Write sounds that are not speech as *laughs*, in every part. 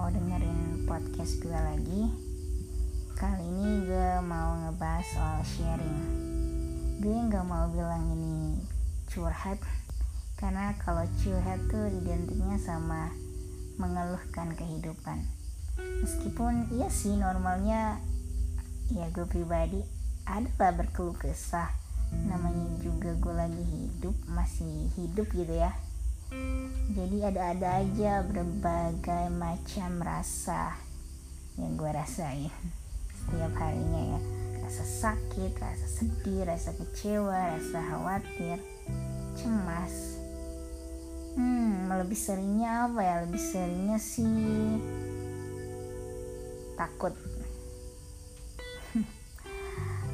mau dengerin podcast gue lagi. Kali ini gue mau ngebahas soal sharing. Gue gak mau bilang ini curhat Karena kalau curhat tuh identiknya sama mengeluhkan kehidupan. Meskipun iya sih normalnya ya gue pribadi adalah berkeluh kesah. Namanya juga gue lagi hidup, masih hidup gitu ya jadi ada-ada aja berbagai macam rasa yang gue rasain setiap harinya ya rasa sakit, rasa sedih, rasa kecewa, rasa khawatir, cemas. Hmm, lebih seringnya apa ya? Lebih seringnya sih takut.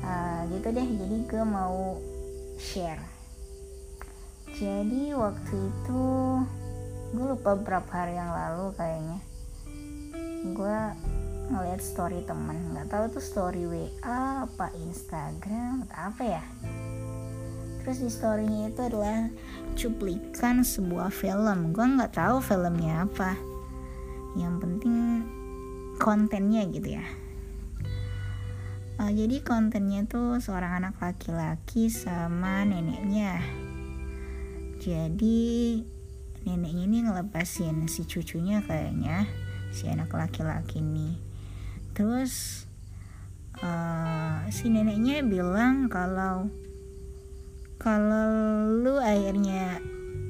uh, *laughs* gitu deh. Jadi gue mau share jadi waktu itu gue lupa berapa hari yang lalu kayaknya. Gue ngeliat story temen. Nggak tahu tuh story WA apa Instagram atau apa ya. Terus di storynya itu adalah cuplikan sebuah film. Gue nggak tahu filmnya apa. Yang penting kontennya gitu ya. Uh, jadi kontennya tuh seorang anak laki-laki sama neneknya jadi neneknya ini ngelepasin si cucunya kayaknya si anak laki-laki ini. Terus uh, si neneknya bilang kalau kalau lu akhirnya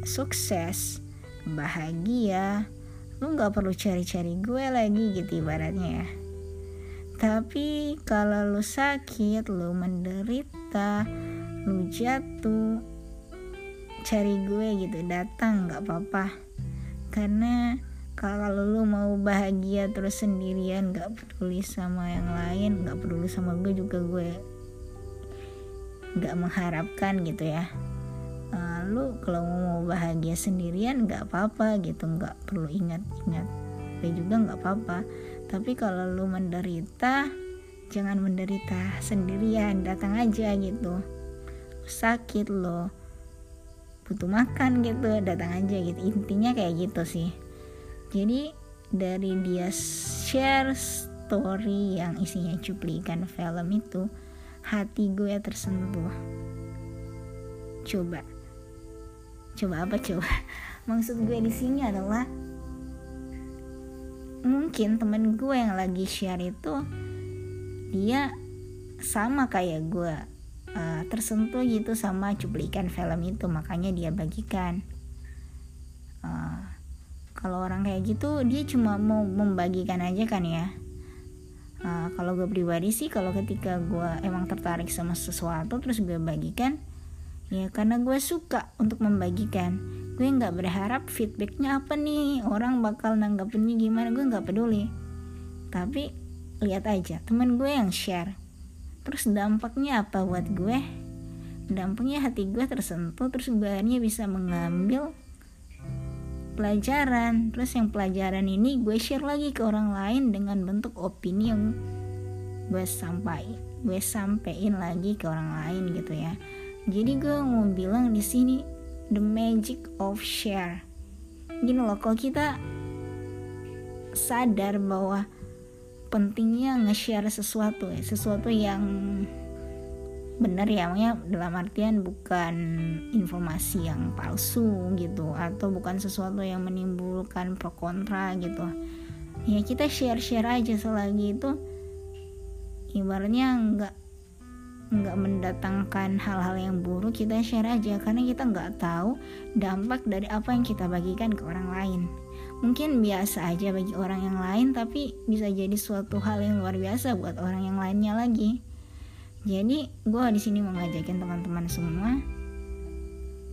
sukses bahagia lu nggak perlu cari-cari gue lagi gitu ibaratnya ya. Tapi kalau lu sakit lu menderita lu jatuh cari gue gitu datang nggak apa-apa. Karena kalau lu mau bahagia terus sendirian nggak peduli sama yang lain nggak peduli sama gue juga gue nggak mengharapkan gitu ya. Uh, kalau mau bahagia sendirian nggak apa-apa gitu nggak perlu ingat-ingat. Gue juga nggak apa-apa. Tapi kalau lu menderita jangan menderita sendirian datang aja gitu. Sakit loh butuh makan gitu datang aja gitu. Intinya kayak gitu sih. Jadi dari dia share story yang isinya cuplikan film itu hati gue tersentuh. Coba. Coba apa? Coba. *laughs* Maksud gue di sini adalah mungkin temen gue yang lagi share itu dia sama kayak gue uh, tersentuh gitu sama cuplikan film itu makanya dia bagikan. Uh, kalau orang kayak gitu dia cuma mau membagikan aja kan ya. Uh, kalau gue pribadi sih kalau ketika gue emang tertarik sama sesuatu terus gue bagikan ya karena gue suka untuk membagikan. Gue nggak berharap feedbacknya apa nih orang bakal nanggapinnya gimana gue nggak peduli. Tapi lihat aja temen gue yang share terus dampaknya apa buat gue? Dampaknya hati gue tersentuh terus gue akhirnya bisa mengambil pelajaran. Terus yang pelajaran ini gue share lagi ke orang lain dengan bentuk opini yang gue sampai gue sampein lagi ke orang lain gitu ya. Jadi gue mau bilang di sini the magic of share. Gini loh kalau kita sadar bahwa pentingnya nge-share sesuatu ya. Sesuatu yang benar ya makanya dalam artian bukan informasi yang palsu gitu atau bukan sesuatu yang menimbulkan pro kontra gitu. Ya kita share share aja selagi itu ibaratnya nggak nggak mendatangkan hal-hal yang buruk kita share aja. Karena kita nggak tahu dampak dari apa yang kita bagikan ke orang lain mungkin biasa aja bagi orang yang lain tapi bisa jadi suatu hal yang luar biasa buat orang yang lainnya lagi. Jadi gue di sini mau ngajakin teman-teman semua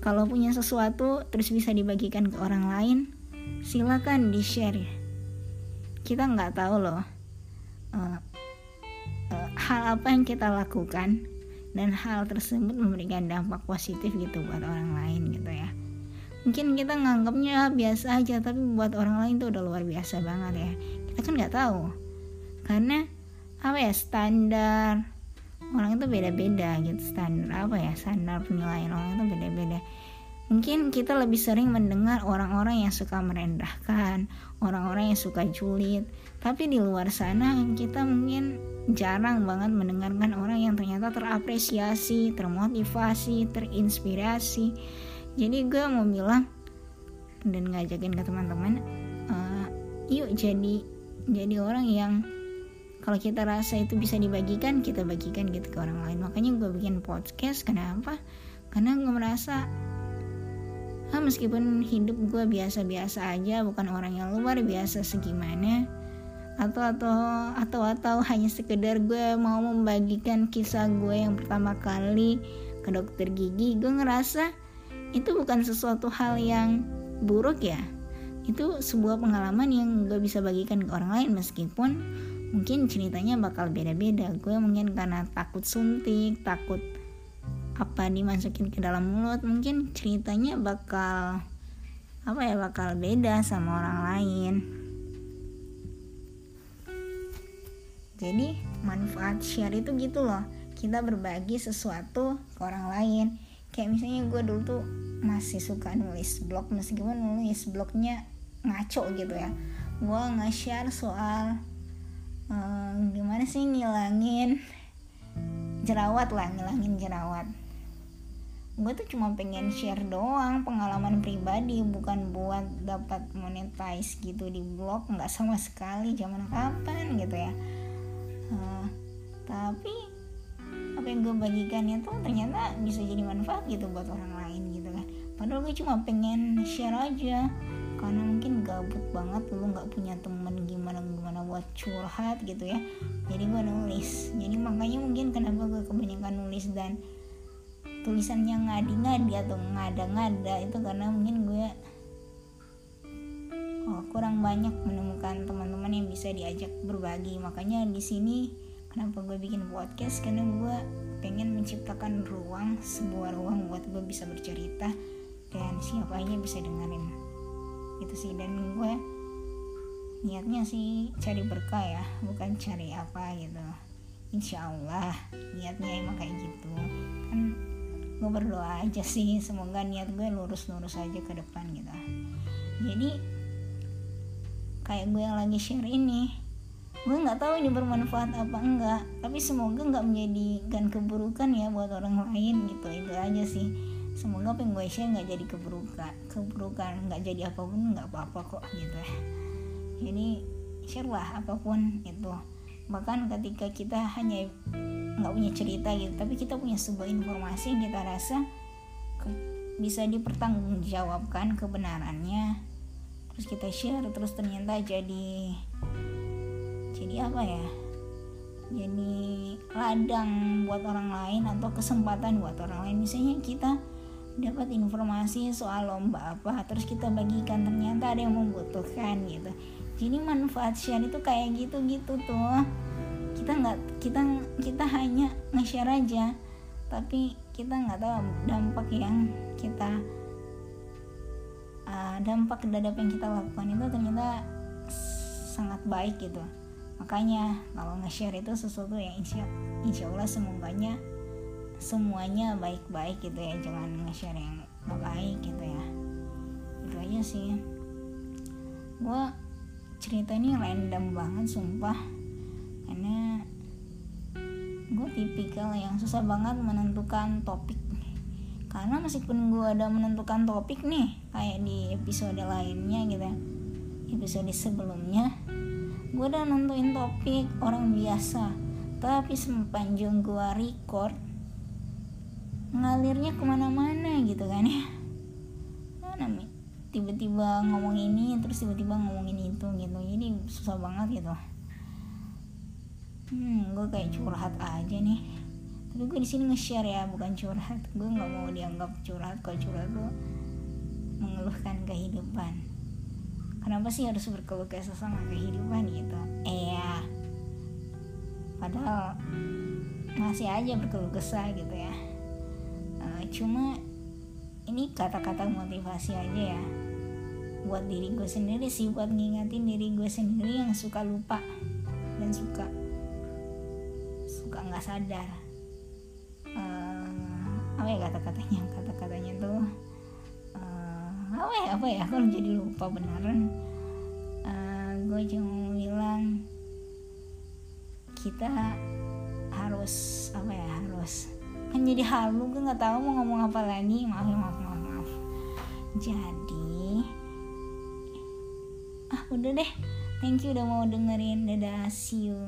kalau punya sesuatu terus bisa dibagikan ke orang lain silakan di share ya kita nggak tahu loh uh, uh, hal apa yang kita lakukan dan hal tersebut memberikan dampak positif gitu buat orang lain gitu ya mungkin kita nganggapnya biasa aja tapi buat orang lain tuh udah luar biasa banget ya. Kita kan nggak tahu. Karena apa ya standar orang itu beda-beda gitu. Standar apa ya standar penilaian orang itu beda-beda. Mungkin kita lebih sering mendengar orang-orang yang suka merendahkan orang-orang yang suka julid. Tapi di luar sana kita mungkin jarang banget mendengarkan orang yang ternyata terapresiasi termotivasi terinspirasi jadi gue mau bilang dan ngajakin ke teman-teman uh, yuk jadi jadi orang yang kalau kita rasa itu bisa dibagikan kita bagikan gitu ke orang lain. Makanya gue bikin podcast kenapa? Karena gue merasa ah, meskipun hidup gue biasa-biasa aja bukan orang yang luar biasa segimana atau atau atau atau hanya sekedar gue mau membagikan kisah gue yang pertama kali ke dokter gigi gue ngerasa itu bukan sesuatu hal yang buruk ya. Itu sebuah pengalaman yang gue bisa bagikan ke orang lain meskipun mungkin ceritanya bakal beda-beda. Gue mungkin karena takut suntik takut apa dimasukin ke dalam mulut mungkin ceritanya bakal apa ya bakal beda sama orang lain. Jadi manfaat share itu gitu loh. Kita berbagi sesuatu ke orang lain kayak misalnya gue dulu tuh masih suka nulis blog meskipun nulis blognya ngaco gitu ya. Gue nge-share soal um, gimana sih ngilangin jerawat lah ngilangin jerawat. Gue tuh cuma pengen share doang pengalaman pribadi bukan buat dapat monetize gitu di blog nggak sama sekali zaman kapan gitu ya. Uh, tapi apa yang gue bagikan itu ternyata bisa jadi manfaat gitu buat orang lain gitu kan. Padahal gue cuma pengen share aja. Karena mungkin gabut banget lu nggak punya temen gimana gimana buat curhat gitu ya. Jadi gue nulis. Jadi makanya mungkin kenapa gue kebanyakan nulis dan tulisannya ngadi-ngadi atau ngada-ngada itu karena mungkin gue oh, kurang banyak menemukan teman-teman yang bisa diajak berbagi. Makanya di sini kenapa gue bikin podcast? Karena gue pengen menciptakan ruang sebuah ruang buat gue bisa bercerita dan siapa aja bisa dengerin. Itu sih dan gue niatnya sih cari berkah ya bukan cari apa gitu. Insya Allah niatnya emang kayak gitu. Kan gue berdoa aja sih semoga niat gue lurus-lurus aja ke depan gitu. Jadi kayak gue yang lagi share ini gue nggak tahu ini bermanfaat apa enggak tapi semoga nggak menjadikan keburukan ya buat orang lain gitu itu aja sih. Semoga apa yang gue nggak jadi keburukan keburukan nggak jadi apa pun nggak apa-apa kok gitu. Ya jadi share lah apa pun itu. Bahkan ketika kita hanya nggak punya cerita gitu tapi kita punya sebuah informasi yang kita rasa ke, bisa dipertanggungjawabkan kebenarannya terus kita share terus ternyata jadi jadi apa ya? Jadi ladang buat orang lain atau kesempatan buat orang lain. Misalnya kita dapat informasi soal lomba apa terus kita bagikan ternyata ada yang membutuhkan gitu. Jadi manfaat share itu kayak gitu gitu tuh. Kita nggak kita kita hanya nge-share aja tapi kita nggak tahu dampak yang kita uh, dampak terhadap yang kita lakukan itu ternyata sangat baik gitu makanya kalau nge-share itu sesuatu yang insya, insya Allah semuanya semuanya baik-baik gitu ya. Jangan nge-share yang gak baik gitu ya. Itu aja sih. Gue cerita ini random banget sumpah. Karena gue tipikal yang susah banget menentukan topik. Karena meskipun gue ada menentukan topik nih kayak di episode lainnya gitu ya episode sebelumnya gue udah nentuin topik orang biasa. Tapi sepanjang gue record ngalirnya ke mana-mana gitu kan ya. Mana tiba-tiba ngomong ini terus tiba-tiba ngomongin itu gitu. Jadi susah banget gitu. Hmm gue kayak curhat aja nih. Tapi gue di sini nge-share ya bukan curhat. Gue nggak mau dianggap curhat. Kalau curhat tuh mengeluhkan kehidupan kenapa sih harus berkeluh kesah sama kehidupan gitu? Eh padahal masih aja berkeluh kesah gitu ya. Uh, cuma ini kata-kata motivasi aja ya. Buat diri gue sendiri sih buat ngingatin diri gue sendiri yang suka lupa dan suka suka nggak sadar. Uh, apa ya kata-katanya? Kata-katanya tuh uh, apa ya apa ya? Aku jadi lupa beneran. Uh, gue cuma bilang kita harus apa ya harus kan jadi halu gue nggak tahu mau ngomong apa lagi. Maaf maaf maaf maaf. Jadi ah udah deh. Thank you udah mau dengerin. Dadah see you